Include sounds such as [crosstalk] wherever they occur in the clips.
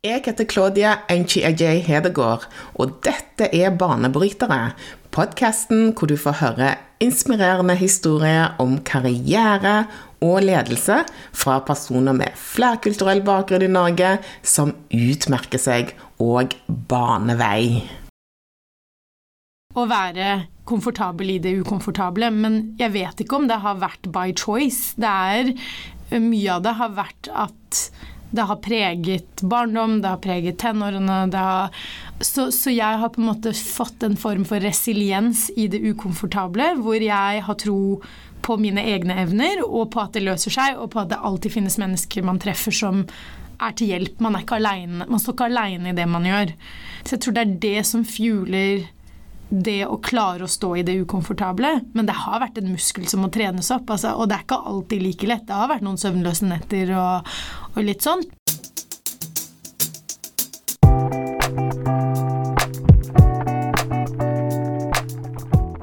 Jeg heter Claudia Enchi-Ajay Hedegaard, og dette er Banebrytere. Podkasten hvor du får høre inspirerende historier om karriere og ledelse fra personer med flerkulturell bakgrunn i Norge som utmerker seg og baner vei. Å være komfortabel i det ukomfortable, men jeg vet ikke om det har vært by choice. Det er Mye av det har vært at det har preget barndom, det har preget tenårene. Har, så, så, jeg har på en måte fått en form for resiliens i det ukomfortable, hvor jeg har tro på mine egne evner, og på at det løser seg, og på at det alltid finnes mennesker man treffer som er til hjelp. Man, er ikke alene, man står ikke aleine i det man gjør. Så jeg tror det er det som fueler det å klare å stå i det ukomfortable. Men det har vært en muskel som må trenes opp. Altså, og det er ikke alltid like lett. Det har vært noen søvnløse netter og, og litt sånn.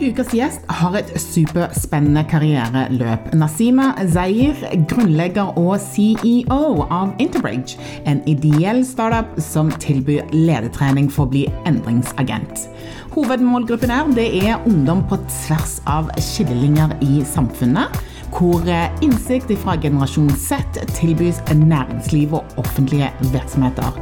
Ukas gjest har et superspennende karriereløp. Nazima Zair, grunnlegger og CEO av Interbridge, en ideell startup som tilbyr ledertrening for å bli endringsagent. Hovedmålgruppen er, det er ungdom på tvers av skillelinjer i samfunnet hvor eh, innsikt fra generasjon Z tilbys næringsliv og offentlige virksomheter.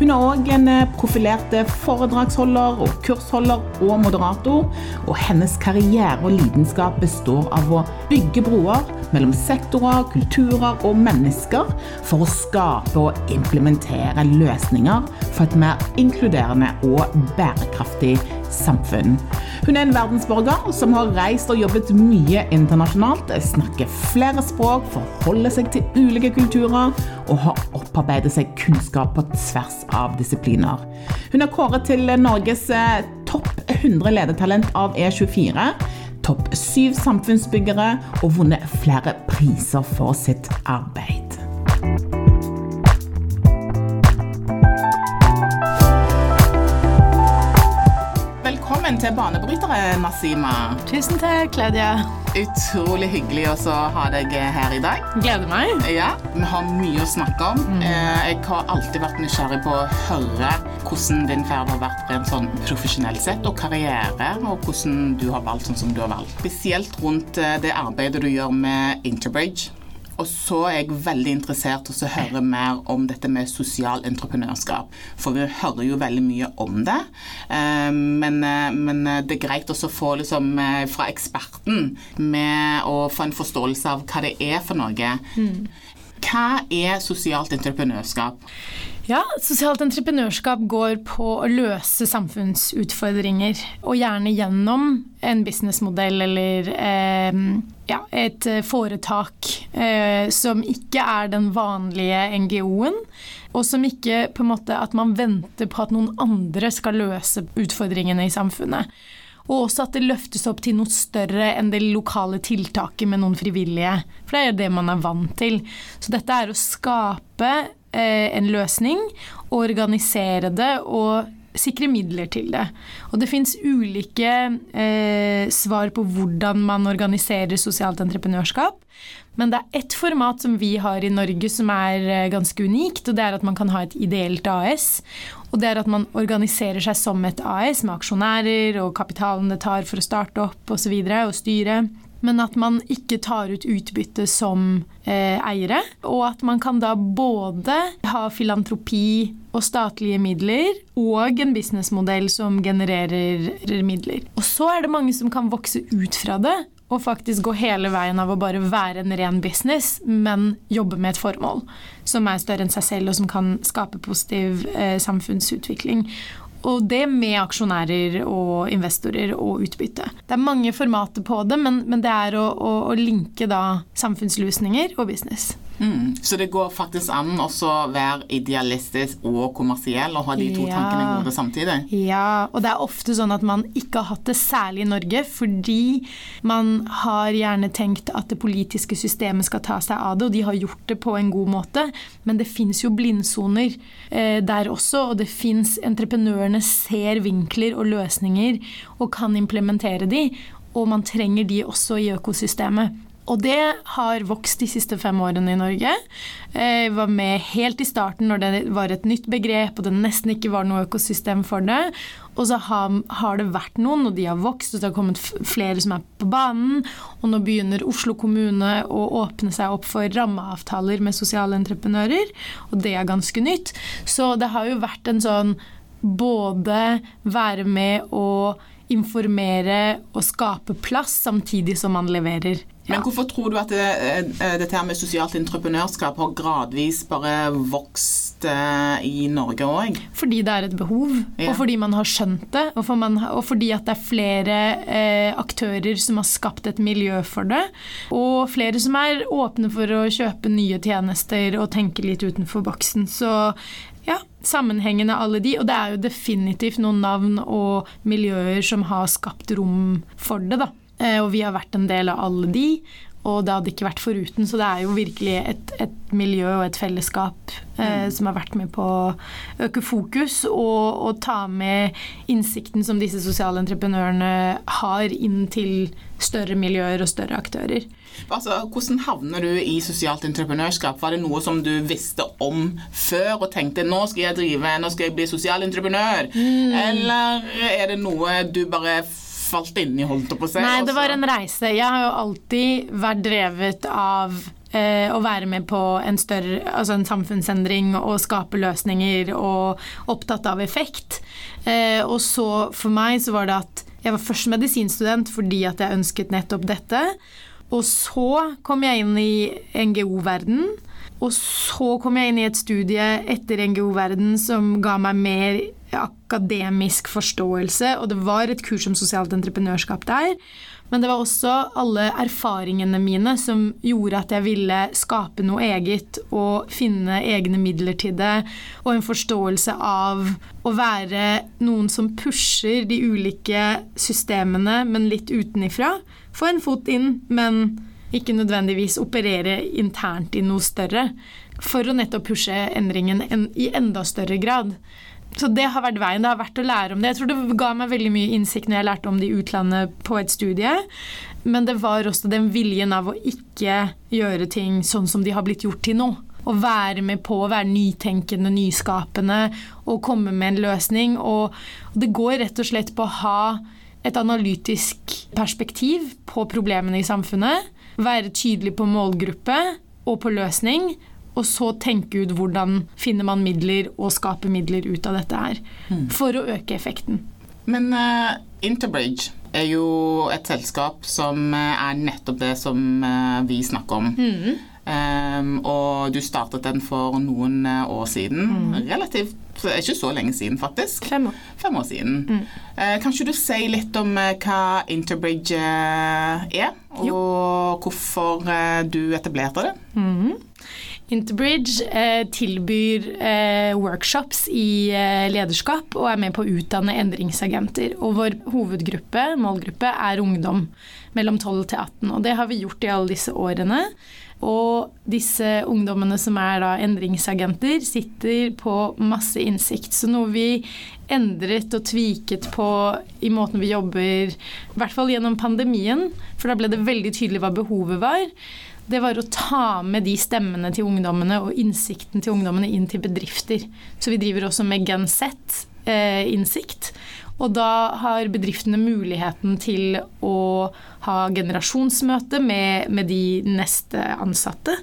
Hun er òg en eh, profilert foredragsholder og kursholder og moderator. Og hennes karriere og lidenskap består av å bygge broer mellom sektorer, kulturer og mennesker for å skape og implementere løsninger for et mer inkluderende og bærekraftig samfunn. Hun er en verdensborger som har reist og jobbet mye internasjonalt, snakker flere språk, forholder seg til ulike kulturer og har opparbeidet seg kunnskap på tvers av disipliner. Hun er kåret til Norges eh, topp 100 ledertalent av E24 topp syv samfunnsbyggere og vunnet flere priser for sitt arbeid. Velkommen til Banebrytere, Nasima. Tusen takk, Claudia. Utrolig hyggelig å ha deg her i dag. Gleder meg. Ja, Vi har mye å snakke om. Mm. Eh, jeg har alltid vært nysgjerrig på å høre hvordan din ferd har vært rent sånn profesjonelt sett, og karriere, og hvordan du har valgt sånn som du har valgt. Spesielt rundt eh, det arbeidet du gjør med Interbridge. Og så er jeg veldig interessert i å høre mer om dette med sosial entreprenørskap. For vi hører jo veldig mye om det. Eh, men, eh, men det er greit også å få liksom eh, fra eksperten med å få en forståelse av hva det er for noe. Mm. Hva er sosialt entreprenørskap? Ja, Sosialt entreprenørskap går på å løse samfunnsutfordringer. Og gjerne gjennom en businessmodell eller eh, ja, et foretak eh, som ikke er den vanlige NGO-en. Og som ikke på en måte at man venter på at noen andre skal løse utfordringene i samfunnet. Og også at det løftes opp til noe større enn det lokale tiltaket med noen frivillige. For det er jo det man er vant til. Så dette er å skape Eh, en løsning, organisere det og sikre midler til det. Og det fins ulike eh, svar på hvordan man organiserer sosialt entreprenørskap. Men det er ett format som vi har i Norge som er eh, ganske unikt. og Det er at man kan ha et ideelt AS. Og det er at man organiserer seg som et AS med aksjonærer og kapitalen det tar for å starte opp osv. Og, så og styre men at man ikke tar ut utbytte som eh, eiere. Og at man kan da både ha filantropi og statlige midler, og en businessmodell som genererer midler. Og så er det mange som kan vokse ut fra det. Og faktisk gå hele veien av å bare være en ren business, men jobbe med et formål som er større enn seg selv, og som kan skape positiv eh, samfunnsutvikling. Og det med aksjonærer og investorer og utbytte. Det er mange formater på det, men, men det er å, å, å linke da samfunnsløsninger og business. Mm. Så det går faktisk an å være idealistisk og kommersiell og ha de to ja. tankene i hodet samtidig? Ja, og det er ofte sånn at man ikke har hatt det særlig i Norge, fordi man har gjerne tenkt at det politiske systemet skal ta seg av det, og de har gjort det på en god måte, men det fins jo blindsoner eh, der også, og det fins Entreprenørene ser vinkler og løsninger og kan implementere de, og man trenger de også i økosystemet. Og det har vokst de siste fem årene i Norge. Jeg var med helt i starten når det var et nytt begrep og det nesten ikke var noe økosystem for det. Og så har, det vært noen, og de har vokst, og det har kommet flere som er på banen. Og nå begynner Oslo kommune å åpne seg opp for rammeavtaler med sosiale entreprenører, og det er ganske nytt. Så det har jo vært en sånn både være med å informere og skape plass samtidig som man leverer. Men hvorfor tror du at det, eh, dette her med sosialt entreprenørskap har gradvis bare vokst eh, i Norge òg? Fordi det er et behov, ja. og fordi man har skjønt det. Og, for man, og fordi at det er flere eh, aktører som har skapt et miljø for det. Og flere som er åpne for å kjøpe nye tjenester og tenke litt utenfor boksen. Så ja, sammenhengende alle de. Og det er jo definitivt noen navn og miljøer som har skapt rom for det, da. Eh, og vi har vært en del av alle de, og det hadde ikke vært foruten. Så det er jo virkelig et, et miljø og et fellesskap eh, mm. som har vært med på å øke fokus og, og, ta med innsikten som disse sosiale entreprenørene har, inn til større miljøer og større aktører. Altså, hvordan havner du i sosialt entreprenørskap? Var det noe som du visste om før og tenkte nå skal jeg drive, nå skal jeg bli sosial entreprenør? Mm. Eller er det noe du bare falt inn i, holdt på å si? Nei, det var en reise. Jeg har jo alltid vært drevet av eh, å være med på en større altså en samfunnsendring og skape løsninger og opptatt av effekt. Eh, og så for meg så var det at jeg var først medisinstudent fordi at jeg ønsket nettopp dette. Og så kom jeg inn i NGO-verden. Og så kom jeg inn i et studie etter NGO-verden som ga meg mer akademisk forståelse, og det var et kurs om sosialt entreprenørskap der. Men det var også alle erfaringene mine som gjorde at jeg ville skape noe eget og finne egne midler til det, og en forståelse av å være noen som pusher de ulike systemene, men litt utenifra. Få en fot inn, men ikke nødvendigvis operere internt i noe større. For å nettopp pushe endringen i enda større grad. Så det har vært veien. Det har vært å lære om det. Jeg tror det ga meg veldig mye innsikt når jeg lærte om det i utlandet på et studie. Men det var også den viljen av å ikke gjøre ting sånn som de har blitt gjort til nå. Å være med på å være nytenkende, nyskapende og komme med en løsning. Og det går rett og slett på å ha et analytisk perspektiv på problemene i samfunnet. Være tydelig på målgruppe og på løsning og så tenke ut hvordan finner man midler og skaper midler ut av dette her. Mm. For å øke effekten. Men uh, Interbridge er jo et selskap som eh, er nettopp det som uh, vi snakker om. Mm. Um, og du startet den for noen år siden. Mm. Relativt ikke så lenge siden, faktisk. Fem år. Fem år siden. Mm. Uh, kan ikke du si litt om hva Interbridge er, og jo. hvorfor du etablerte det? Mm. Interbridge eh, tilbyr eh, workshops i eh, lederskap og er med på å utdanne endringsagenter. Og vår hovedgruppe, målgruppe, er ungdom mellom 12 til 18. Og det har vi gjort i alle disse årene. Og disse ungdommene som er da endringsagenter, sitter på masse innsikt. Så noe vi endret og tviket på i måten vi jobber, i hvert fall gjennom pandemien, for da ble det veldig tydelig hva behovet var det var å ta med de stemmene til ungdommene og innsikten til ungdommene inn til bedrifter. Så vi driver også med Gen Z-innsikt. Eh, og da har bedriftene muligheten til å ha generasjonsmøte med, med de neste ansatte.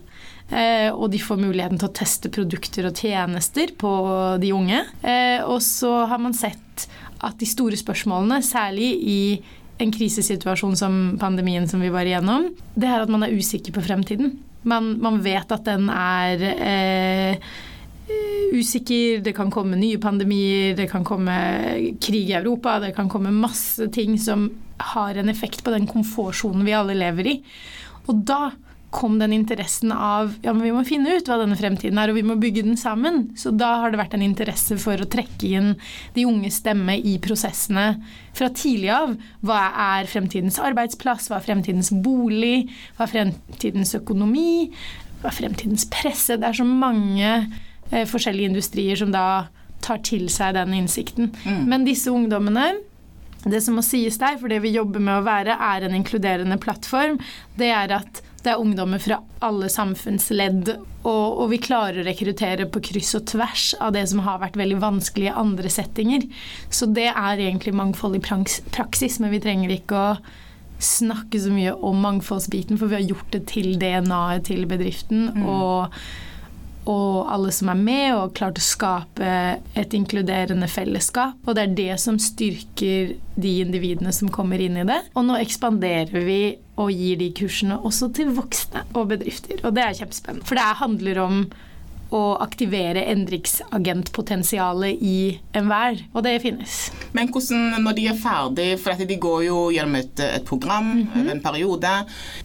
Eh, og de får muligheten til å teste produkter og tjenester på de unge. Eh, og så har man sett at de store spørsmålene, særlig i en krisesituasjon som pandemien som vi var igjennom, det er at man er usikker på fremtiden. Man, man vet at den er eh, usikker, det kan komme nye pandemier, det kan komme krig i Europa, det kan komme masse ting som har en effekt på den komfortsonen vi alle lever i. Og da kom den interessen av ja, men vi må finne ut hva denne fremtiden er, og vi må bygge den sammen. Så da har det vært en interesse for å trekke inn de unge stemme i prosessene fra tidlig av. Hva er fremtidens arbeidsplass, hva er fremtidens bolig, hva er fremtidens økonomi, hva er fremtidens presse? Det er så mange eh, forskjellige industrier som da tar til seg den innsikten. Mm. Men disse ungdommene det som må sies der, for det vi jobber med å være, er en inkluderende plattform, det er at Det er ungdommer fra alle samfunnsledd, og, og, vi klarer å rekruttere på kryss og tvers av det som har vært veldig vanskelig i andre settinger. Så det er egentlig mangfold i praksis, men vi trenger ikke å snakke så mye om mangfoldsbiten, for vi har gjort det til DNA-et til bedriften. Mm. og og alle som er med, og klart å skape et inkluderende fellesskap. Og det er det som styrker de individene som kommer inn i det. Og nå ekspanderer vi og gir de kursene også til voksne og bedrifter. Og det er kjempespennende. For det handler om å aktivere endringsagentpotensialet i enhver, og det finnes. Men hvordan, når de er ferdig, for de går jo gjennom et, et program mm -hmm. en periode,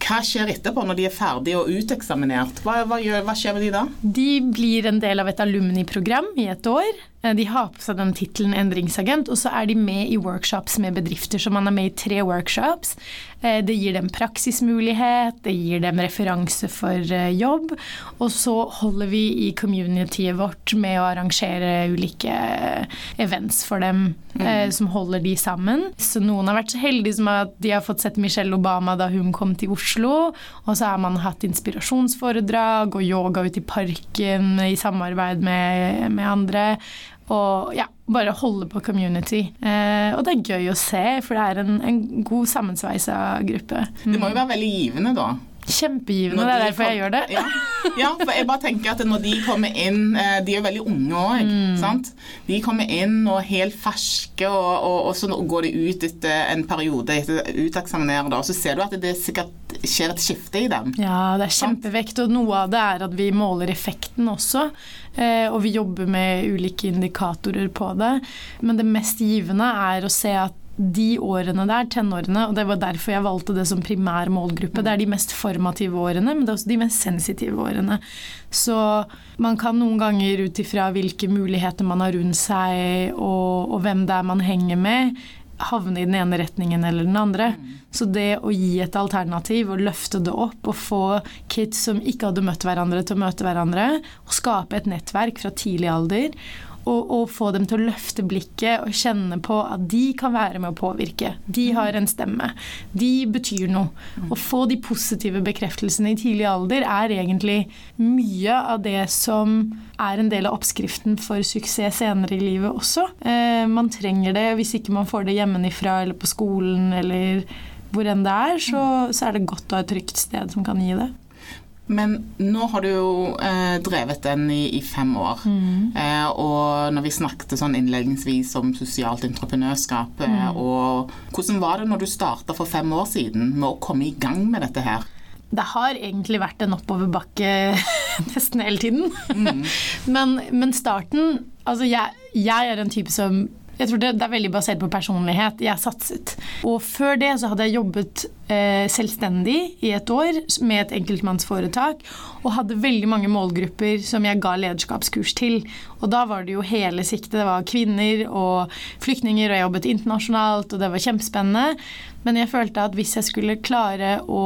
hva skjer etterpå når de er ferdig og uteksaminert? Hva, hva, gjør, hva skjer med de da? De blir en del av et alumniprogram i et år. Eh, de har på seg den tittelen endringsagent, og så er de med i workshops med bedrifter. Så man er med i tre workshops. Eh, det gir dem praksismulighet, det gir dem referanse for eh, jobb. Og så holder vi i communityet vårt med å arrangere ulike events for dem mm. som holder de sammen. Så noen har vært så heldige som at de har fått sett Michelle Obama da hun kom til Oslo. Og så har man hatt inspirasjonsforedrag og yoga ute i parken i samarbeid med, med andre. Og ja, bare holde på community. Eh, og det er gøy å se, for det er en, en god sammensveisa gruppe. Det må jo være veldig givende, da. Kjempegivende, det er derfor kom, jeg gjør det. Ja, ja, for jeg bare tenker at når de kommer inn eh, De er jo veldig unge òg, mm. De kommer inn og helt ferske, og, og, og, så går de ut etter en periode etter uteksaminerer, og så ser du at det sikkert skjer et skifte i dem. Ja, det er kjempevekt, og noe av det er at vi måler effekten også. Eh, og vi jobber med ulike indikatorer på det. Men det mest givende er å se at de årene der, tenårene, og det var derfor jeg valgte det som primær målgruppe. Det er de mest formative årene, men det er også de mest sensitive årene. Så man kan noen ganger ut ifra hvilke muligheter man har rundt seg, og, og hvem det er man henger med, havne i den ene retningen eller den andre. Så det å gi et alternativ og løfte det opp og få kids som ikke hadde møtt hverandre, til å møte hverandre, og skape et nettverk fra tidlig alder og, og, få dem til å løfte blikket og kjenne på at de kan være med å påvirke. De har en stemme. De betyr noe. Å få de positive bekreftelsene i tidlig alder er egentlig mye av det som er en del av oppskriften for suksess senere i livet også. Eh, man trenger det hvis ikke man får det hjemmefra eller på skolen eller hvor enn det er, så, så er det godt å ha et trygt sted som kan gi det. Men nå har du jo eh, drevet den i, i fem år. Mm. Eh, og når vi snakket sånn innledningsvis om sosialt entreprenørskap, eh, mm. og hvordan var det når du starta for fem år siden med å komme i gang med dette her? Det har egentlig vært en oppoverbakke [laughs] nesten hele tiden. Mm. [laughs] men, men, starten Altså, jeg, jeg er en type som jeg tror det, det, er veldig basert på personlighet. Jeg satset. Og før det så hadde jeg jobbet eh, selvstendig i et år med et enkeltmannsforetak. Og hadde veldig mange målgrupper som jeg ga lederskapskurs til. Og da var det jo hele siktet. Det var kvinner og flyktninger, og jeg jobbet internasjonalt, og det var kjempespennende. Men jeg følte at hvis jeg skulle klare å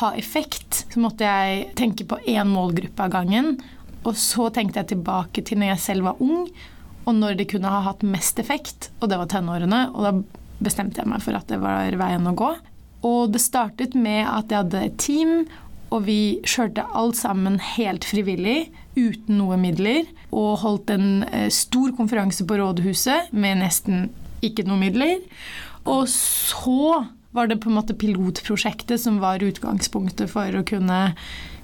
ha effekt, så måtte jeg tenke på én målgruppe av gangen. Og så tenkte jeg tilbake til når jeg selv var ung, og når det kunne ha hatt mest effekt, og det var tenårene. Og da bestemte jeg meg for at det var veien å gå. Og det startet med at jeg hadde et team, og vi kjørte alt sammen helt frivillig, uten noe midler. Og holdt en eh, stor konferanse på rådhuset med nesten ikke noe midler. Og så var det på en måte pilotprosjektet som var utgangspunktet for å kunne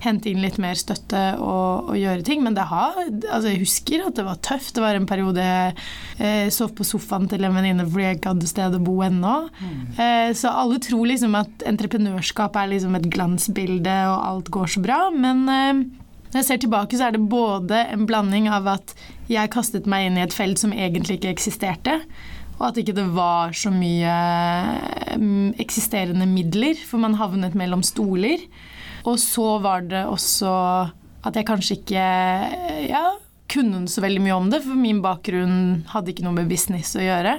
hente inn litt mer støtte og, og gjøre ting. Men det har Altså, jeg husker at det var tøft. Det var en periode jeg eh, sov på sofaen til en venninne fordi jeg ikke hadde sted å bo ennå. Mm. Eh, så alle tror liksom at entreprenørskap er liksom et glansbilde, og alt går så bra. Men eh, når jeg ser tilbake, så er det både en blanding av at jeg kastet meg inn i et felt som egentlig ikke eksisterte. Og at ikke det var så mye mm, eksisterende midler, for man havnet mellom stoler. Og så var det også at jeg kanskje ikke ja, kunne så veldig mye om det, for min bakgrunn hadde ikke noe med business å gjøre.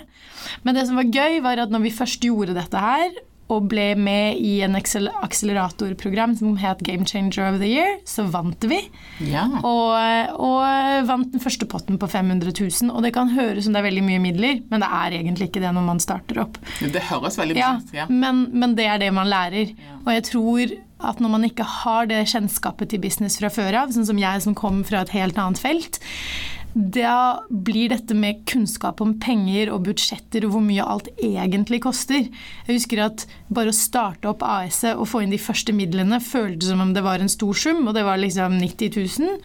Men det som var gøy, var at når vi først gjorde dette her, og ble med i en akseleratorprogram som het Game Changer of the Year, så vant vi. Ja. Og, og, vant den første potten på 500 000. Og det kan høres som det er veldig mye midler, men det er egentlig ikke det når man starter opp. Det høres veldig ja, ut, ja. Men, men, det er det man lærer. Ja. Og jeg tror at når man ikke har det kjennskapet til business fra før av, sånn som jeg som kom fra et helt annet felt, da blir dette med kunnskap om penger og budsjetter og hvor mye alt egentlig koster. Jeg husker at bare å starte opp AS-et og få inn de første midlene føltes som om det var en stor sum, og det var liksom 90 000.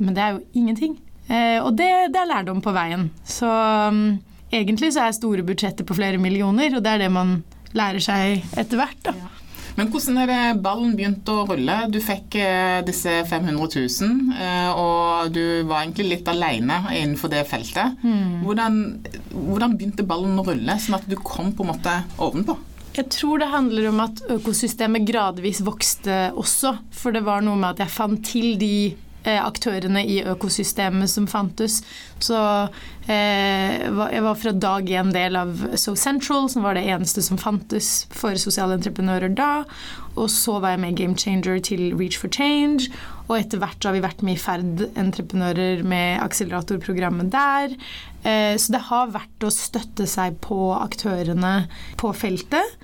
Men det er jo ingenting. Eh, og det, det er lærdom på veien. Så um, egentlig så er store budsjetter på flere millioner, og det er det man lærer seg etter hvert. da. Men hvordan er det ballen begynte å rulle? Du fikk eh, disse 500 000, eh, og du var egentlig litt alene innenfor det feltet. Mm. Hvordan, hvordan, begynte ballen å rulle, sånn at du kom på en måte ovenpå? Jeg tror det handler om at økosystemet gradvis vokste også. For det var noe med at jeg fant til de aktørene i økosystemet som fantes. Så eh, jeg var fra dag én del av So Central, som var det eneste som fantes for sosiale entreprenører da. Og så var jeg med Game Changer til Reach for Change. Og etter hvert har vi vært med i Ferd-entreprenører med akseleratorprogrammet der. Eh, så det har vært å støtte seg på aktørene på feltet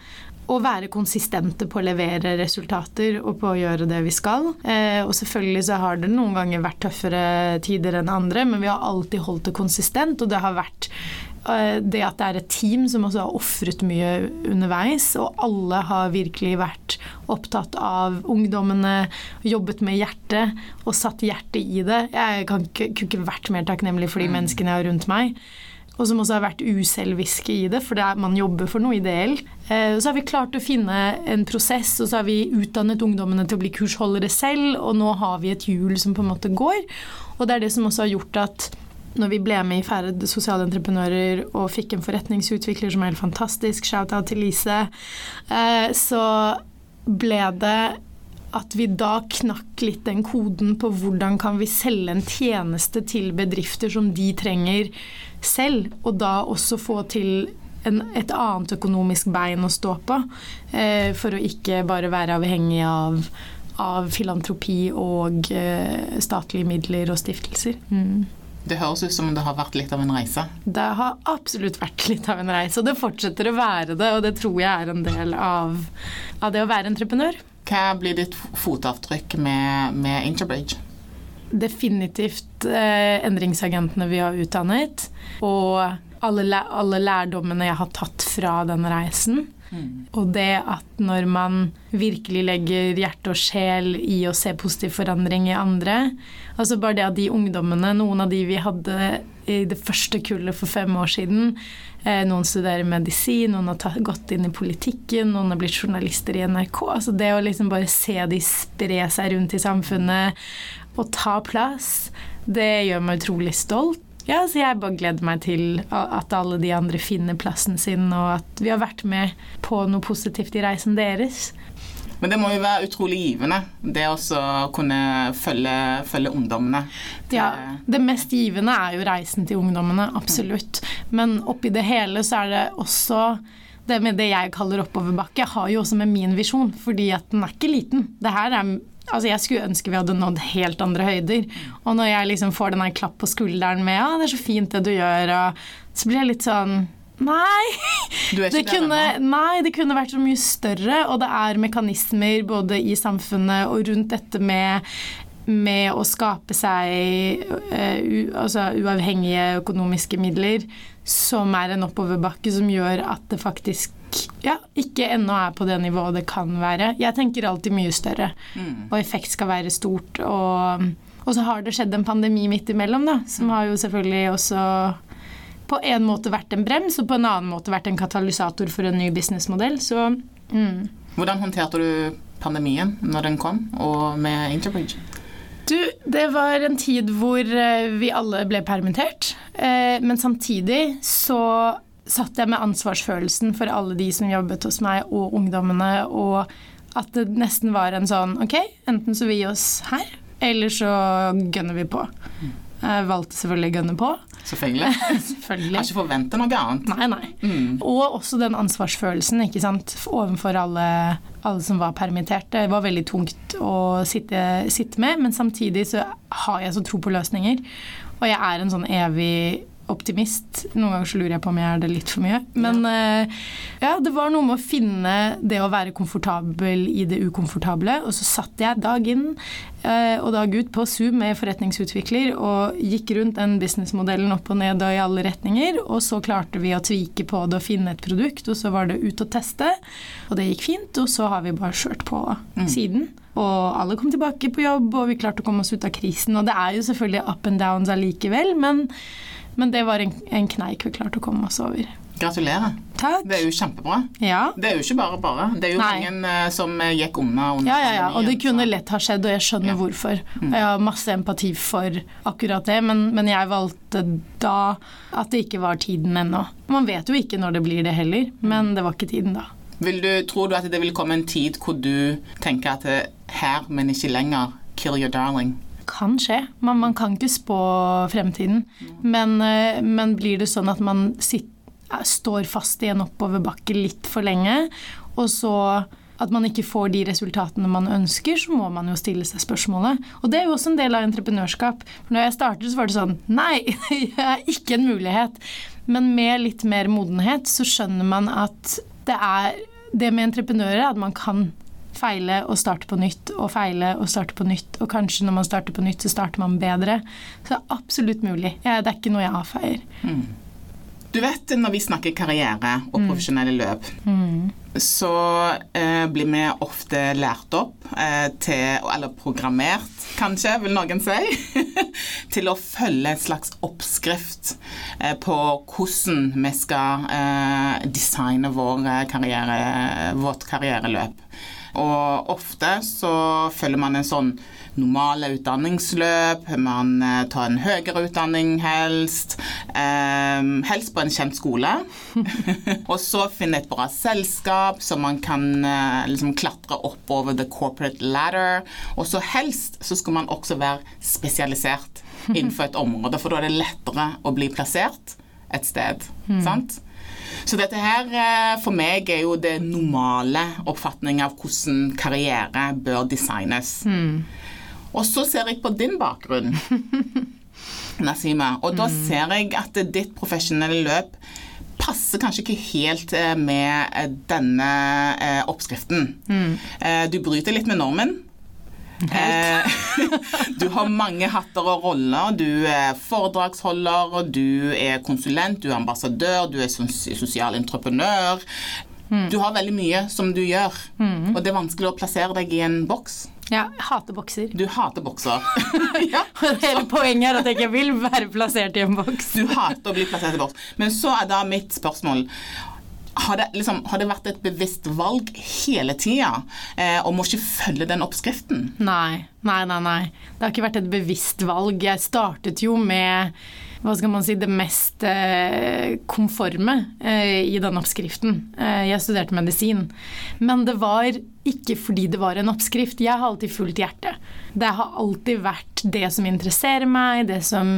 å være konsistente på å levere resultater og på å gjøre det vi skal. Eh, og selvfølgelig så har det noen ganger vært tøffere tider enn andre, men vi har alltid holdt det konsistent, og det har vært eh, det at det er et team som også har ofret mye underveis, og alle har virkelig vært opptatt av ungdommene, jobbet med hjertet og satt hjertet i det. Jeg kan ikke, kunne ikke vært mer takknemlig for de mm. menneskene jeg har rundt meg og som også har vært uselviske i det, for det er, man jobber for noe ideelt. Eh, så har vi klart å finne en prosess, og så har vi utdannet ungdommene til å bli kursholdere selv, og nå har vi et hjul som på en måte går. Og det er det som også har gjort at når vi ble med i Ferd sosiale entreprenører og fikk en forretningsutvikler som er helt fantastisk, shout-out til Lise, eh, så ble det at vi da knakk litt den koden på hvordan kan vi selge en tjeneste til bedrifter som de trenger selv, og da også få til en, et annet økonomisk bein å stå på, eh, for å ikke bare være avhengig av, av filantropi og eh, statlige midler og stiftelser. Mm. Det høres ut som det har vært litt av en reise? Det har absolutt vært litt av en reise, og det fortsetter å være det. Og det tror jeg er en del av, av det å være entreprenør. Hva blir ditt fotavtrykk med, med Interbridge? Definitivt eh, endringsagentene vi har utdannet. Og alle, alle, lærdommene jeg har tatt fra den reisen. Mm. Og det at når man virkelig legger hjerte og sjel i å se positiv forandring i andre Altså bare det at de ungdommene, noen av de vi hadde i det første kullet for fem år siden eh, Noen studerer medisin, noen har tatt, gått inn i politikken, noen har blitt journalister i NRK. Altså det å liksom bare se de spre seg rundt i samfunnet å ta plass, det gjør meg utrolig stolt. Ja, så jeg bare gleder meg til at alle de andre finner plassen sin, og at vi har vært med på noe positivt i reisen deres. Men det må jo være utrolig givende, det å kunne følge, følge, ungdommene. Ja, det mest givende er jo reisen til ungdommene, absolutt. Men oppi det hele så er det også det med det jeg kaller oppoverbakke, har jo også med min visjon, fordi at den er ikke liten. Det her er Altså, jeg skulle ønske vi hadde nådd helt andre høyder. Og når jeg liksom får den klapp på skulderen med 'ja, det er så fint det du gjør', og så blir jeg litt sånn Nei! det kunne, nei, det kunne vært så mye større, og det er mekanismer både i samfunnet og rundt dette med med å skape seg uh, u, altså uavhengige økonomiske midler, som er en oppoverbakke som gjør at det faktisk ja, ikke ennå er på det nivået det kan være. Jeg tenker alltid mye større, mm. og effekt skal være stort. Og, og, så har det skjedd en pandemi midt imellom, da, som har jo selvfølgelig også på en måte vært en brems, og på en annen måte vært en katalysator for en ny businessmodell. Så mm. Hvordan håndterte du pandemien når den kom, og med Interbridge? Du, det var en tid hvor eh, vi alle ble permittert. Eh, men samtidig så satt jeg med ansvarsfølelsen for alle de som jobbet hos meg, og ungdommene, og at det nesten var en sånn OK, enten så vi oss her, eller så gønner vi på. Jeg valgte selvfølgelig å gønne på. Selvfølgelig. [laughs] selvfølgelig. Jeg Har ikke forventa noe annet. Nei, nei. Mm. Og også den ansvarsfølelsen ikke sant, overfor alle, alle, som var permittert. Det var veldig tungt å sitte, sitte med, men samtidig så har jeg så tro på løsninger. Og jeg er en sånn evig optimist. Noen ganger så lurer jeg på om jeg er det litt for mye. Men uh, ja, det var noe med å finne det å være komfortabel i det ukomfortable. Og så satt jeg dag inn uh, og dag ut på Zoom med forretningsutvikler og gikk rundt den businessmodellen opp og ned og i alle retninger. Og så klarte vi å tvike på det og finne et produkt, og så var det ut og teste. Og det gikk fint, og så har vi bare kjørt på mm. siden. Og alle kom tilbake på jobb, og vi klarte å komme oss ut av krisen. Og det er jo selvfølgelig up and downs allikevel, men, men det var en, en, kneik vi klarte å komme oss over. Gratulerer. Takk. Det er jo kjempebra. Ja. Det er jo ikke bare bare. Det er jo Nei. mange uh, som eh, gikk unna Ja, ja, ja. Og det kunne lett ha skjedd, og jeg skjønner ja. hvorfor. Og Jeg har masse empati for akkurat det, men, men, jeg valgte da at det ikke var tiden ennå. Man vet jo ikke når det blir det heller, men det var ikke tiden da. Vil du, tror du at det vil komme en tid hvor du tenker at det, er her, men ikke lenger, kill your darling? Kan skje. Man, man kan ikke spå fremtiden. Men, eh, men, blir det sånn at man sitter, står fast i en oppoverbakke litt for lenge, og så at man ikke får de resultatene man ønsker, så må man jo stille seg spørsmålet. Og det er jo også en del av entreprenørskap. For når jeg startet, så var det sånn Nei, [laughs] det er ikke en mulighet. Men med litt mer modenhet så skjønner man at det er det med entreprenører er at man kan feile og starte på nytt og feile og starte på nytt. Og kanskje når man starter på nytt, så starter man bedre. Så det er absolutt mulig. det er ikke noe jeg avfeier. Mm. Du vet når vi snakker karriere og mm. profesjonelle løp, mm. så eh, blir vi ofte lært opp eh, til Eller programmert, kanskje, vil noen si. [laughs] til å følge en slags oppskrift eh, på hvordan vi skal eh, designe vår karriere, vårt karriereløp. Og ofte så følger man en sånn normale utdanningsløp, man eh, tar en høyere utdanning helst, eh, helst på en kjent skole. [laughs] og så finne et bra selskap, som man kan eh, liksom klatre oppover the corporate ladder. Og så helst så skal man også være spesialisert innenfor et område, for da er det lettere å bli plassert et sted. Mm. sant? Så dette her eh, for meg er jo det normale oppfatning av hvordan karriere bør designes. Mm. Og så ser jeg på din bakgrunn, [laughs] Nasima, og da mm. ser jeg at ditt profesjonelle løp passer kanskje ikke helt eh, med eh, denne oppskriften. Mm. Du bryter litt med normen. Eh, [laughs] du har mange hatter og roller. Du er foredragsholder, du er konsulent, du er ambassadør, du er sosial entreprenør. Mm. Du har veldig mye som du gjør, mm. og det er vanskelig å plassere deg i en boks. Ja, jeg hater bokser. Du hater bokser. [laughs] [laughs] ja. Hele poenget er at jeg ikke vil være plassert i en boks. du hater å bli plassert i boks. Men så er da mitt spørsmål har det, liksom, har det, vært et bevisst valg hele tida, eh, og må ikke følge den oppskriften? Nei, nei, nei, nei. Det har ikke vært et bevisst valg. Jeg startet jo med hva skal man si, det mest eh, konforme eh, i den oppskriften. Eh, jeg studerte medisin. Men det var ikke fordi det var en oppskrift. Jeg har alltid fulgt hjertet. Det har alltid vært det som interesserer meg, det som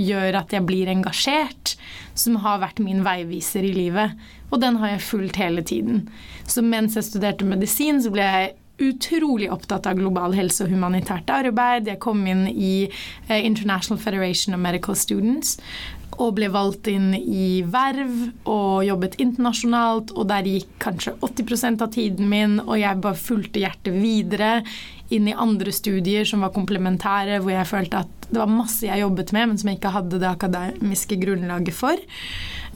gjør at jeg blir engasjert, som har vært min veiviser i livet. Og den har jeg fulgt hele tiden. Så mens jeg studerte medisin, så ble jeg utrolig opptatt av global helse og humanitært arbeid. Jeg kom inn i eh, International Federation of Medical Students og ble valgt inn i verv og jobbet internasjonalt. Og der gikk kanskje 80% av tiden min, og jeg bare fulgte hjertet videre inn i andre studier som var komplementære, hvor jeg følte at det var masse jeg jobbet med, men som jeg ikke hadde det akademiske grunnlaget for.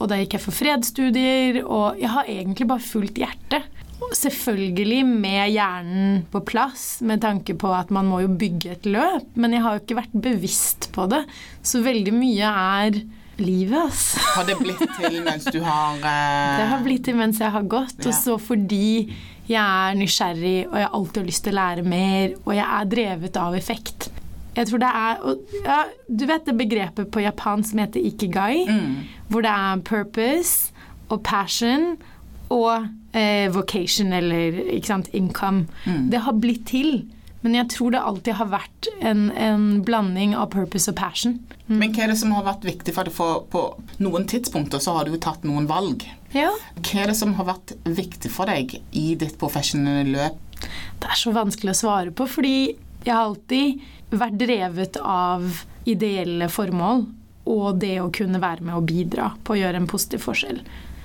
Og da gikk jeg for fredsstudier, og jeg har egentlig bare fulgt hjertet. Selvfølgelig med hjernen på plass, med tanke på at man må jo bygge et løp, men jeg har jo ikke vært bevisst på det. Så veldig mye er livet, ass. Har det blitt til mens du har uh... [laughs] Det har blitt til mens jeg har gått. Ja. Og så fordi jeg er nysgjerrig, og jeg alltid har lyst til å lære mer, og jeg er drevet av effekt. Jeg tror det er og, ja, Du vet det begrepet på japan som heter ikigai? Mm. Hvor det er purpose og passion og eh, vocation, eller sant, income. Mm. Det har blitt til. Men jeg tror det alltid har vært en, en blanding av purpose og passion. Mm. Men hva er det som har vært viktig for deg? For på noen tidspunkter så har du jo tatt noen valg. Ja. Hva er det som har vært viktig for deg i ditt profesjonelle løp? Det er så vanskelig å svare på, fordi jeg har alltid vært drevet av ideelle formål. og det å kunne være med og bidra på å gjøre en positiv forskjell.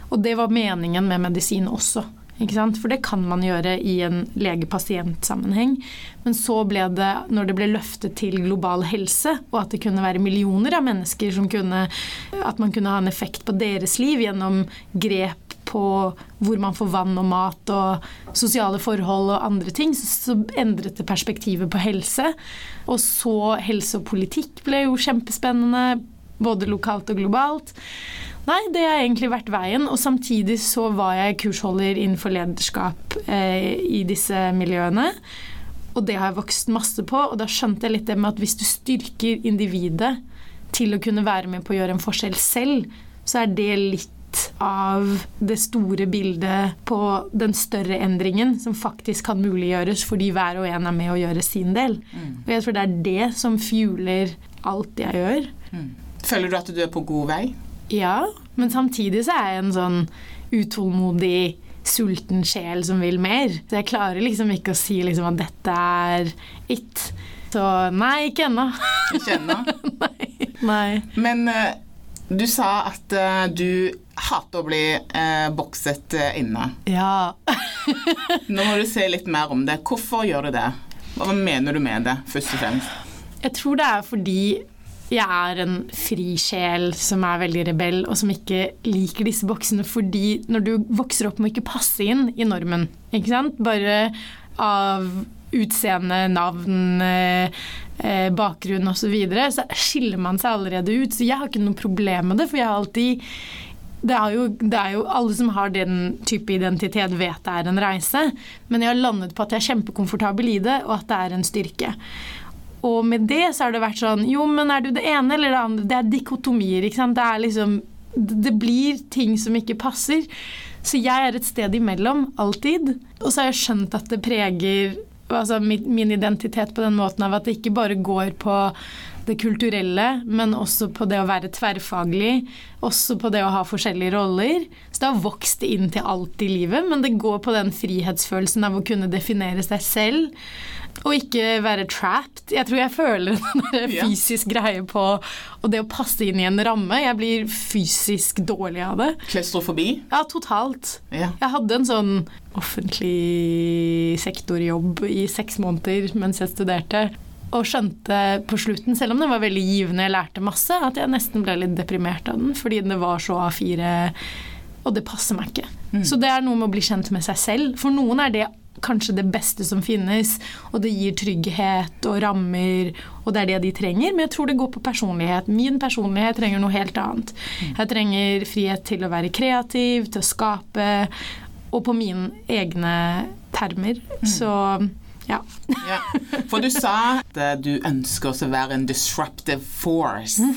Og det var meningen med medisin også. For det kan man gjøre i en lege-pasient-sammenheng. Men så ble det, når det ble løftet til global helse, og at det kunne være millioner av mennesker som kunne At man kunne ha en effekt på deres liv gjennom grep på hvor man får vann og mat og sosiale forhold og andre ting, så endret det perspektivet på helse. Og så helse og politikk ble jo kjempespennende, både lokalt og globalt. Nei, det har egentlig vært veien. Og samtidig så var jeg kursholder innenfor lederskap eh, i disse miljøene. Og det har jeg vokst masse på, og da skjønte jeg litt det med at hvis du styrker individet til å kunne være med på å gjøre en forskjell selv, så er det litt av det store bildet på den større endringen som faktisk kan muliggjøres fordi hver og en er med å gjøre sin del. Mm. Og jeg tror det er det som fueler alt jeg gjør. Føler du at du er på god vei? Ja, men samtidig så er jeg en sånn utålmodig, sulten sjel som vil mer. Så jeg klarer liksom ikke å si liksom at dette er it. Så nei, ikke ennå. Ikke ennå? [laughs] nei. nei. Men uh, du sa at uh, du hater å bli uh, bokset inne. Ja. [laughs] Nå må du se litt mer om det. Hvorfor gjør du det? Hva mener du med det, først og fremst? Jeg tror det er fordi jeg er en fri sjel som er veldig rebell, og som ikke liker disse boksene fordi når du vokser opp med å ikke passe inn i normen, ikke sant, bare av utseende, navn, eh, bakgrunn osv., så, videre, så skiller man seg allerede ut. Så jeg har ikke noe problem med det, for jeg har alltid det er, jo, det er, jo, Alle som har den type identitet, vet det er en reise. Men jeg har landet på at jeg er kjempekomfortabel i det, og at det er en styrke. Og med det så har det vært sånn Jo, men er du det ene eller det andre? Det er dikotomier, ikke sant. Det er liksom Det blir ting som ikke passer. Så jeg er et sted imellom, alltid. Og så har jeg skjønt at det preger altså min identitet på den måten av at det ikke bare går på det kulturelle, men også på det å være tverrfaglig. Også på det å ha forskjellige roller. Så det har vokst inn til alt i livet, men det går på den frihetsfølelsen av å kunne definere seg selv. Og ikke være trapped. Jeg tror jeg føler [laughs] en fysisk greie på Og det å passe inn i en ramme. Jeg blir fysisk dårlig av det. Klestrofobi? Ja, totalt. Ja. Jeg hadde en sånn offentlig sektorjobb i seks måneder mens jeg studerte. Og skjønte på slutten, selv om det var veldig givende, jeg lærte masse, at jeg nesten ble litt deprimert av den fordi det var så A4 og det passer meg ikke. Mm. Så det er noe med å bli kjent med seg selv. For noen er det kanskje det beste som finnes, og det gir trygghet og rammer, og det er det de trenger. Men jeg tror det går på personlighet. Min personlighet trenger noe helt annet. Mm. Jeg trenger frihet til å være kreativ, til å skape, og på mine egne termer. Mm. Så ja. ja. For du sa at eh, du ønsker å være en disruptive force. [laughs]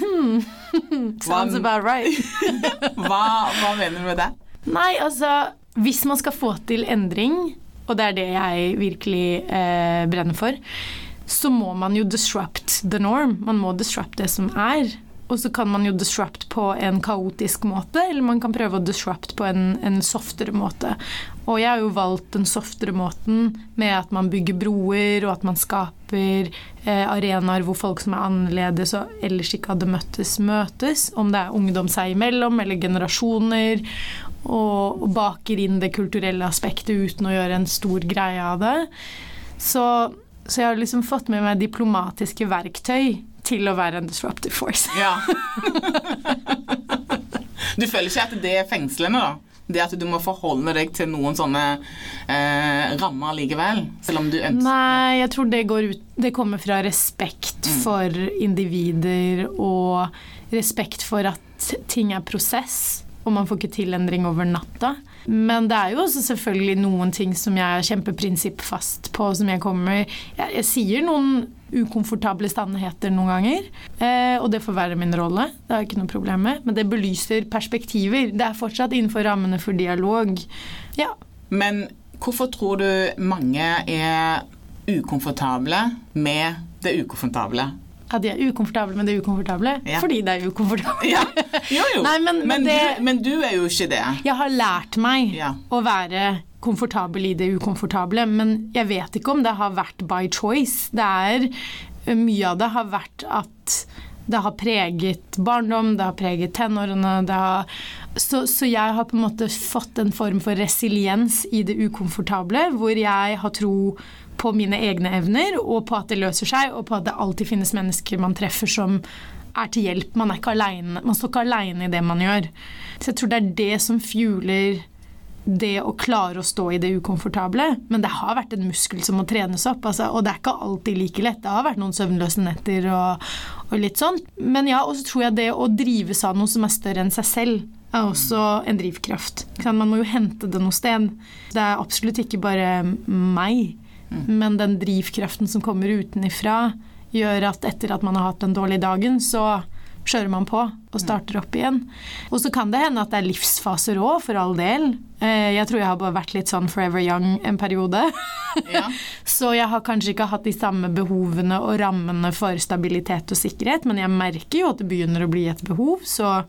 Mm -hmm. Sounds about right. [laughs] hva, hva mener du med det? Nei, altså Hvis man skal få til endring, og det er det jeg virkelig eh, brenner for, så må man jo disrupt the norm. Man må disrupt det som er. Og så kan man jo disrupt på en kaotisk måte, eller man kan prøve å disrupt på en, en softere måte. Og jeg har jo valgt den softere måten med at man bygger broer, og at man skaper eh, arenaer hvor folk som er annerledes og ellers ikke hadde møttes, møtes. Om det er ungdom seg imellom eller generasjoner. Og, og baker inn det kulturelle aspektet uten å gjøre en stor greie av det. Så, så jeg har liksom fått med meg diplomatiske verktøy til å være en disruptive force. Ja. [laughs] du føler ikke at det er fengslende, da? det at du må forholde deg til noen sånne eh, rammer likevel? Selv om du ønsker Nei, jeg tror det, ut, det kommer fra respekt mm. for individer og respekt for at ting er prosess, og man får ikke til endring over natta. Men det er jo også selvfølgelig noen ting som jeg er kjempeprinsippfast på, som jeg kommer jeg, jeg sier noen ukomfortable sannheter noen ganger. Eh, og det får være min rolle, det har jeg ikke noe problem med. Men det belyser perspektiver. Det er fortsatt innenfor rammene for dialog. Ja. Men hvorfor tror du mange er ukomfortable med det ukomfortable? At de er ukomfortable med det ukomfortable? Ja. Fordi det er ukomfortabelt. Ja. Jo, jo. [laughs] Nei, men, men, det, du, men, du, er jo ikke det. Jeg har lært meg ja. å være komfortabel i det ukomfortable, men jeg vet ikke om det har vært by choice. Det er Mye av det har vært at det har preget barndom, det har preget tenårene. Har, så, så, jeg har på en måte fått en form for resiliens i det ukomfortable, hvor jeg har tro på mine egne evner, og på at det løser seg, og på at det alltid finnes mennesker man treffer som er til hjelp. Man, er ikke alene, man står ikke aleine i det man gjør. Så jeg tror det er det som fueler det å klare å stå i det ukomfortable. Men det har vært en muskel som må trenes opp. Altså, og det er ikke alltid like lett. Det har vært noen søvnløse netter og, og litt sånn. Men ja, og så tror jeg det å drives av noe som er større enn seg selv, er også en drivkraft. Man må jo hente det noe sted. Det er absolutt ikke bare meg, mm. men den drivkraften som kommer utenifra, gjør at etter at man har hatt den dårlige dagen, så kjører man på og starter opp igjen. Og så kan det hende at det er livsfaser òg, for all del. Eh, jeg tror jeg har bare vært litt sånn forever young en periode. Ja. [laughs] så jeg har kanskje ikke hatt de samme behovene og rammene for stabilitet og sikkerhet, men jeg merker jo at det begynner å bli et behov, så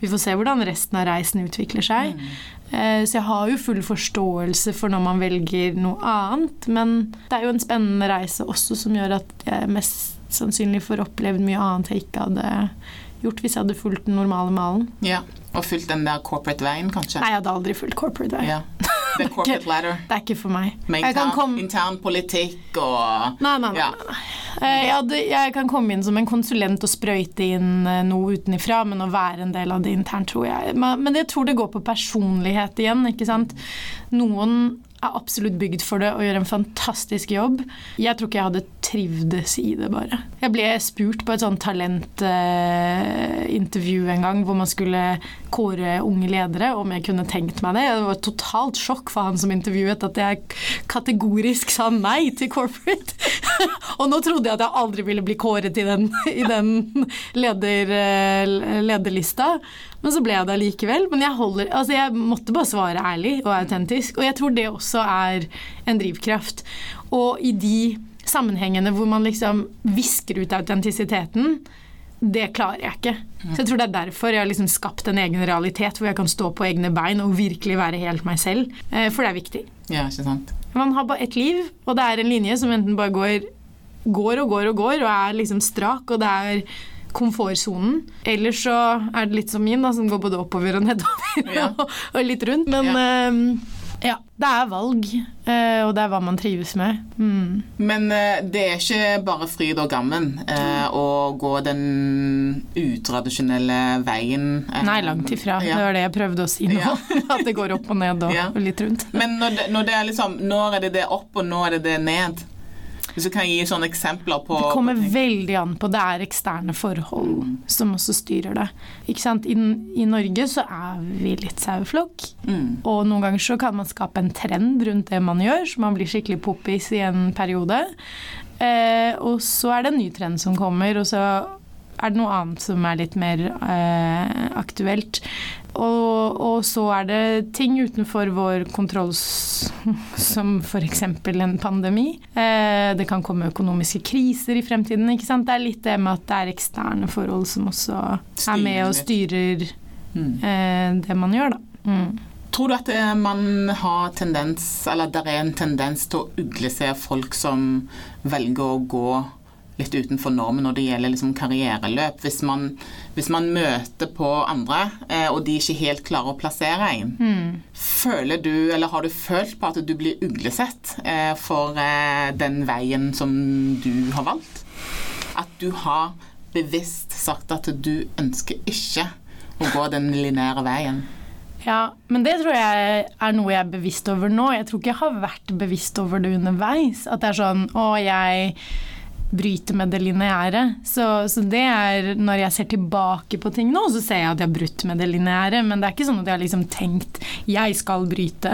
vi får se hvordan resten av reisen utvikler seg. Mm. Eh, så jeg har jo full forståelse for når man velger noe annet, men det er jo en spennende reise også som gjør at jeg mest sannsynlig får opplevd mye annet jeg ikke hadde gjort hvis jeg hadde fulgt den normale malen. Ja, Og fulgt den der corporate-veien, kanskje? Nei, jeg hadde aldri fulgt corporate-veien. Ja. The [laughs] corporate ladder. Det er ikke for meg. Med intern, komme... intern politikk og Nei, nei, nei. Ja. nei, nei. Eh, jeg, hadde, jeg, kan komme inn som en konsulent og sprøyte inn eh, noe utenifra, men å være en del av det internt, tror jeg. Men jeg tror det går på personlighet igjen, ikke sant. Noen er absolutt bygd for det og gjør en fantastisk jobb. Jeg tror ikke jeg hadde trivdes i det, bare. Jeg ble spurt på et sånn talentintervju uh, en gang hvor man skulle kåre unge ledere, om jeg kunne tenkt meg det. Det var et totalt sjokk for han som intervjuet at jeg kategorisk sa nei til corporate. [laughs] og nå trodde jeg at jeg aldri ville bli kåret i den, i den leder, lederlista. Men så ble jeg det allikevel. Men jeg, holder, altså jeg måtte bare svare ærlig og autentisk. Og jeg tror det også er en drivkraft. Og i de sammenhengene hvor man liksom visker ut autentisiteten, det klarer jeg ikke. Så jeg tror det er derfor jeg har liksom skapt en egen realitet hvor jeg kan stå på egne bein og virkelig være helt meg selv. Eh, for det er viktig. Ja, ikke sant. Man har bare ett liv, og det er en linje som enten bare går, går og går og går, og er liksom strak, og det er komfortsonen. Eller så er det litt som min, da, som går både oppover og nedover ja. [laughs] og, og, litt rundt. Men ja. Uh, ja. det er valg, uh, og det er hva man trives med. Mm. Men uh, det er ikke bare fryd og gammen å gå den utradisjonelle veien. Nei, langt ifra. Ja. Det var det jeg prøvde å si nå. [laughs] At det går opp og ned og, og litt rundt. Men når det, når det er liksom Når er det det opp, og nå er det det ned? Hvis du kan gi sånne eksempler på Det kommer veldig an på. Det er eksterne forhold mm. som også styrer det. Ikke sant? I, I, Norge så er vi litt saueflokk. Mm. Og noen ganger så kan man skape en trend rundt det man gjør, så man blir skikkelig poppis i en periode. Eh, og så er det en ny trend som kommer, og så er det noe annet som er litt mer eh, aktuelt. Og, og, så er det ting utenfor vår kontroll, som f.eks. en pandemi. Eh, det kan komme økonomiske kriser i fremtiden. ikke sant? Det er litt det med at det er eksterne forhold som også er med og styrer mm. eh, det man gjør, da. Mm. Tror du at eh, man har tendens, eller det er en tendens til å ugle seg folk som velger å gå litt utenfor normen når det gjelder liksom karriereløp. Hvis man, hvis man, møter på andre, eh, og de ikke helt klarer å plassere en, mm. føler du, eller har du følt på at du blir uglesett eh, for eh, den veien som du har valgt? At du har bevisst sagt at du ønsker ikke å gå den lineære veien? Ja, men det tror jeg er noe jeg er bevisst over nå. Jeg tror ikke jeg har vært bevisst over det underveis. At det er sånn Å, jeg bryte med det lineære. Så, så, det er Når jeg ser tilbake på ting nå, så ser jeg at jeg har brutt med det lineære. Men det er ikke sånn at jeg har liksom tenkt 'jeg skal bryte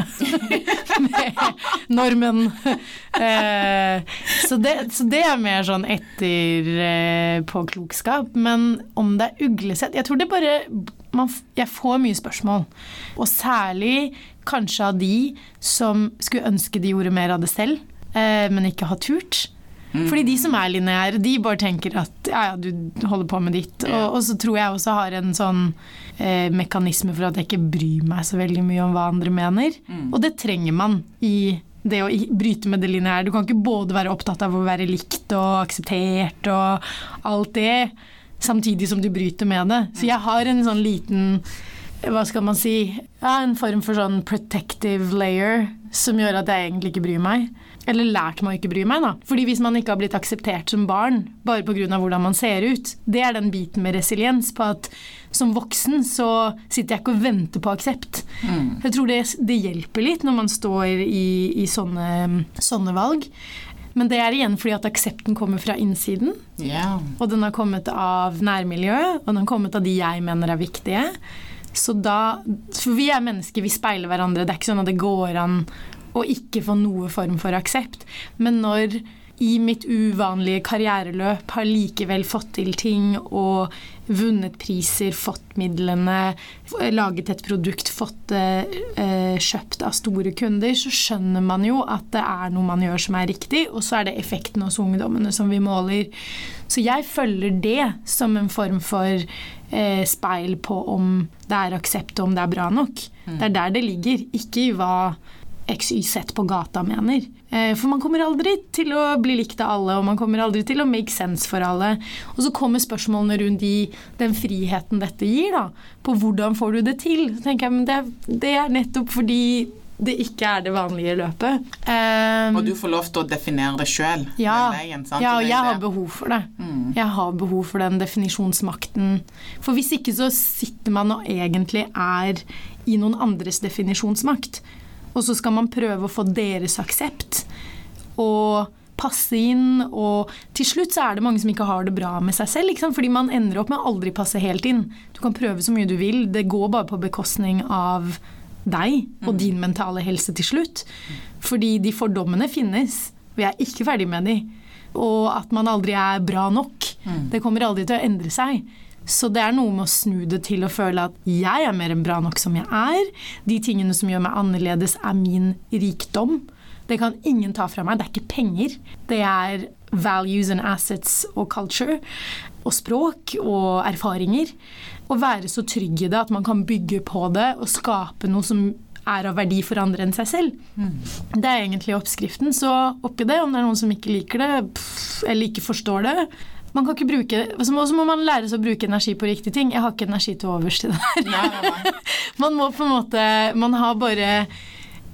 [laughs] med normen'. [laughs] Eh, så, det, så, det, er mer sånn etterpåklokskap. Eh, men om det er uglesett Jeg tror det bare man, Jeg får mye spørsmål. Og særlig kanskje av de som skulle ønske de gjorde mer av det selv, eh, men ikke har turt. Mm. Fordi de som er lineære, de bare tenker at ja, ja, du holder på med ditt. Og, og, så tror jeg også har en sånn eh, mekanisme for at jeg ikke bryr meg så veldig mye om hva andre mener. Mm. Og det trenger man i det å bryte med det lineære. Du kan ikke både være opptatt av å være likt og akseptert og alt det. samtidig som du bryter med det. Så jeg har en sånn liten hva skal man si ja, En form for sånn protective layer som gjør at jeg egentlig ikke bryr meg. Eller lært meg å ikke bry meg, da. Fordi hvis man ikke har blitt akseptert som barn bare pga. hvordan man ser ut, det er den biten med resiliens på at som voksen så sitter jeg ikke og venter på aksept. Mm. Jeg tror det, det, hjelper litt når man står i, i sånne, sånne valg. Men det er igjen fordi at aksepten kommer fra innsiden. Yeah. Og den har kommet av nærmiljøet, og den har kommet av de jeg mener er viktige. Så da For vi er mennesker, vi speiler hverandre. Det er ikke sånn at det går an å ikke få noe form for aksept. Men når i mitt uvanlige karriereløp har likevel fått til ting og vunnet priser, fått midlene, laget et produkt, fått det eh, kjøpt av store kunder, så skjønner man jo at det er noe man gjør som er riktig, og så er det effekten hos ungdommene som vi måler. Så jeg følger det som en form for eh, speil på om det er aksept og om det er bra nok. Mm. Det er der det ligger, ikke i hva XYZ på gata mener. Eh, for man kommer aldri til å bli likt av alle, og man kommer aldri til å make sense for alle. Og så kommer spørsmålene rundt de, den friheten dette gir, da. På hvordan får du det til? Så tenker jeg, men det, det er nettopp fordi det ikke er det vanlige løpet. Um, og du får lov til å definere det sjøl? Ja, ja, og jeg har behov for det. Mm. Jeg har behov for den definisjonsmakten. For hvis ikke så sitter man og egentlig er i noen andres definisjonsmakt. Og så skal man prøve å få deres aksept og passe inn. Og til slutt så er det mange som ikke har det bra med seg selv. Fordi man ender opp med å aldri passe helt inn. Du kan prøve så mye du vil, det går bare på bekostning av deg og mm. din mentale helse til slutt. Fordi de fordommene finnes. Vi er ikke ferdig med de. Og at man aldri er bra nok. Mm. Det kommer aldri til å endre seg. Så det er noe med å snu det til å føle at jeg er mer enn bra nok som jeg er. De tingene som gjør meg annerledes, er min rikdom. Det kan ingen ta fra meg. Det er ikke penger. Det er values and assets og culture. Og språk og erfaringer. Å være så trygg i det at man kan bygge på det og skape noe som er av verdi for andre enn seg selv. Mm. Det er egentlig oppskriften. Så oppi det, om det er noen som ikke liker det, pff, eller ikke forstår det, man kan ikke bruke Og så må man lære seg å bruke energi på riktige ting. Jeg har ikke energi til overs til det der. Nei, nei, nei. [laughs] man må på en måte Man har bare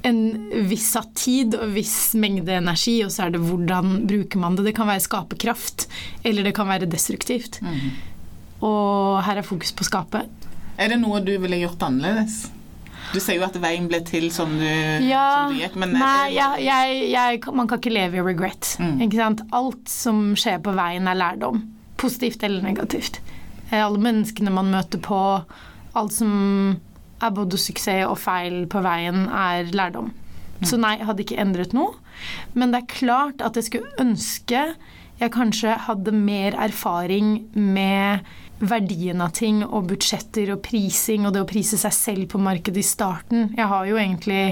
en viss av tid og viss mengde energi, og så er det hvordan bruker man det. Det kan være skaperkraft, eller det kan være destruktivt. Mm. Og her er fokus på skapet. Er det noe du ville gjort annerledes? Du sier jo at veien ble til som du, ja, som du gikk, men Nei, jeg, jeg, jeg, man kan ikke leve i regret. Mm. Ikke sant? Alt som skjer på veien, er lærdom. Positivt eller negativt. Eh, alle menneskene man møter på, alt som er både suksess og feil på veien, er lærdom. Mm. Så nei, jeg hadde ikke endret noe. Men det er klart at jeg skulle ønske jeg kanskje hadde mer erfaring med verdien av ting og budsjetter og prising og det å prise seg selv på markedet i starten. Jeg har jo egentlig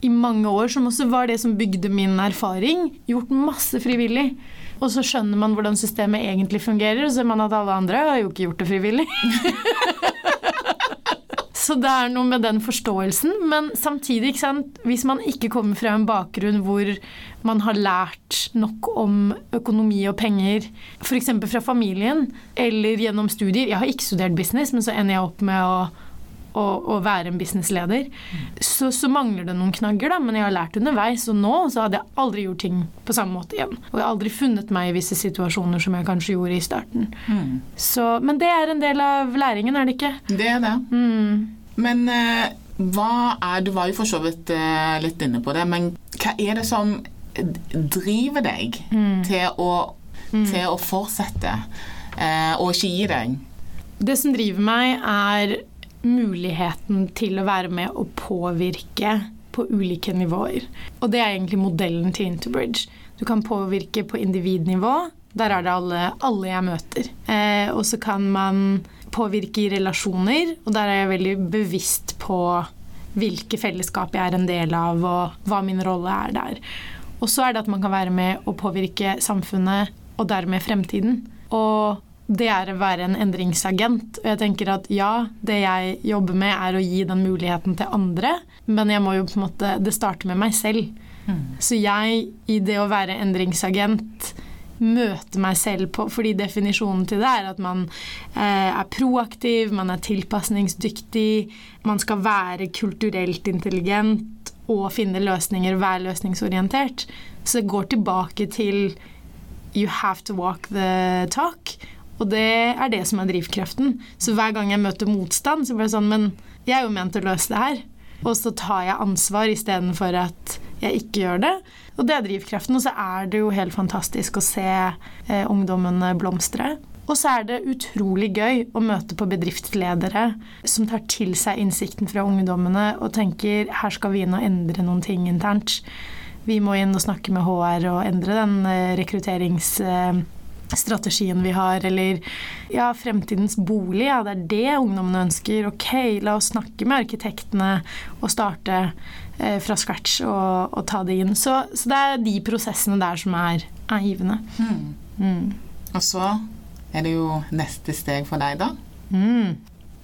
i mange år, som også var det som bygde min erfaring, gjort masse frivillig. Og så skjønner man hvordan systemet egentlig fungerer, og så ser man at alle andre har jo ikke gjort det frivillig. [laughs] Så det er noe med den forståelsen. Men samtidig, hvis man ikke kommer fra en bakgrunn hvor man har lært nok om økonomi og penger, f.eks. fra familien eller gjennom studier Jeg har ikke studert business, men så ender jeg opp med å å, å, være en businessleder. Så, så, mangler det noen knagger, da, men jeg har lært underveis. Og nå så hadde jeg aldri gjort ting på samme måte igjen. Og jeg har aldri funnet meg i visse situasjoner som jeg kanskje gjorde i starten. Mm. Så, men det er en del av læringen, er det ikke? Det er det. Mm. Men uh, hva er Du var jo for så vidt uh, litt inne på det, men hva er det som driver deg mm. til, å, mm. til, å, fortsette uh, og ikke gi deg? Det som driver meg, er muligheten til å være med og påvirke på ulike nivåer. Og det er egentlig modellen til Interbridge. Du kan påvirke på individnivå. Der er det alle, alle jeg møter. Eh, og så kan man påvirke i relasjoner, og der er jeg veldig bevisst på hvilke fellesskap jeg er en del av, og hva min rolle er der. Og så er det at man kan være med å påvirke samfunnet, og dermed fremtiden. Og det er å være en endringsagent. Og jeg tenker at ja, det jeg jobber med, er å gi den muligheten til andre, men jeg må jo på en måte Det starter med meg selv. Mm. Så jeg, i det å være endringsagent, møter meg selv på, fordi definisjonen til det er at man eh, er proaktiv, man er tilpasningsdyktig, man skal være kulturelt intelligent og finne løsninger, være løsningsorientert. Så det går tilbake til you have to walk the talk. Og det er det som er drivkraften. Så hver gang jeg møter motstand, så blir det sånn Men jeg er jo ment til å løse det her. Og så tar jeg ansvar istedenfor at jeg ikke gjør det. Og det er drivkraften. Og så er det jo helt fantastisk å se eh, ungdommene blomstre. Og så er det utrolig gøy å møte på bedriftsledere som tar til seg innsikten fra ungdommene og tenker her skal vi inn og endre noen ting internt. Vi må inn og snakke med HR og endre den eh, rekrutterings eh, strategien vi har, eller ja, fremtidens bolig. Ja, det er det ungdommene ønsker. Ok, la oss snakke med arkitektene og starte eh, fra scratch og, og, ta det inn. Så, så, det er de prosessene der som er, er givende. Mm. Mm. Og så er det jo neste steg for deg, da. Mm.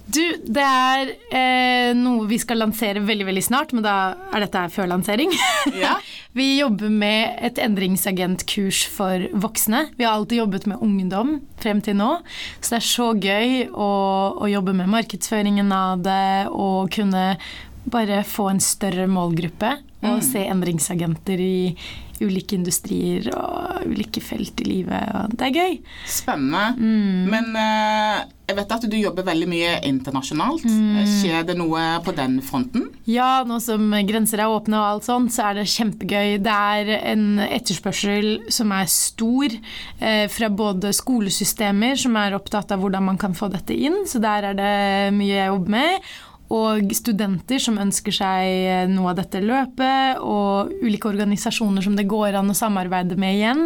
Du, det er eh, noe vi skal lansere veldig veldig snart, men da er dette her før lansering. [laughs] Ja. vi jobber med et endringsagentkurs for voksne. Vi har alltid jobbet med ungdom frem til nå, så det er så gøy å, å jobbe med markedsføringen av det og kunne bare få en større målgruppe og mm. se endringsagenter i ulike industrier og ulike felt i livet. Og det er gøy. Spennende. Mm. Men uh, jeg vet at du jobber veldig mye internasjonalt. Mm. Skjer det noe på den fronten? Ja, nå som grenser er åpne og alt sånt, så er det kjempegøy. Det er en etterspørsel som er stor uh, fra både skolesystemer, som er opptatt av hvordan man kan få dette inn, så der er det mye jeg jobber med og studenter som ønsker seg noe av dette løpet, og ulike organisasjoner som det går an å samarbeide med igjen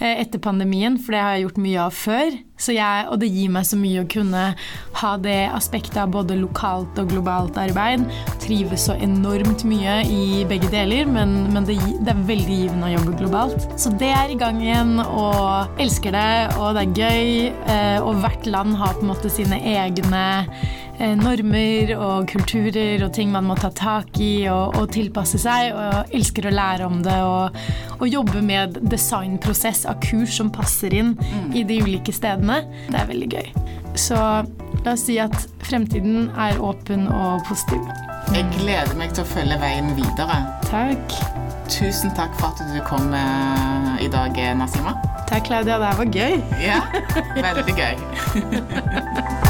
eh, etter pandemien, for det har jeg gjort mye av før. Jeg, og det gir meg så mye å kunne ha det aspektet av både lokalt og globalt arbeid. Trives så enormt mye i begge deler, men, men det, det, er veldig givende å jobbe globalt. Så det er i gang igjen, og elsker det, og det er gøy. Eh, og hvert land har på en måte sine egne Eh, normer og kulturer og ting man må ta tak i og, og tilpasse seg. Og elsker å lære om det og, og, jobbe med designprosess av kurs som passer inn mm. i de ulike stedene. Det er veldig gøy. Så la oss si at fremtiden er åpen og positiv. Jeg gleder meg til å følge veien videre. Takk. Tusen takk for at du kom eh, i dag, Nasima. Takk, Claudia. Det her var gøy. Ja, veldig gøy. [laughs]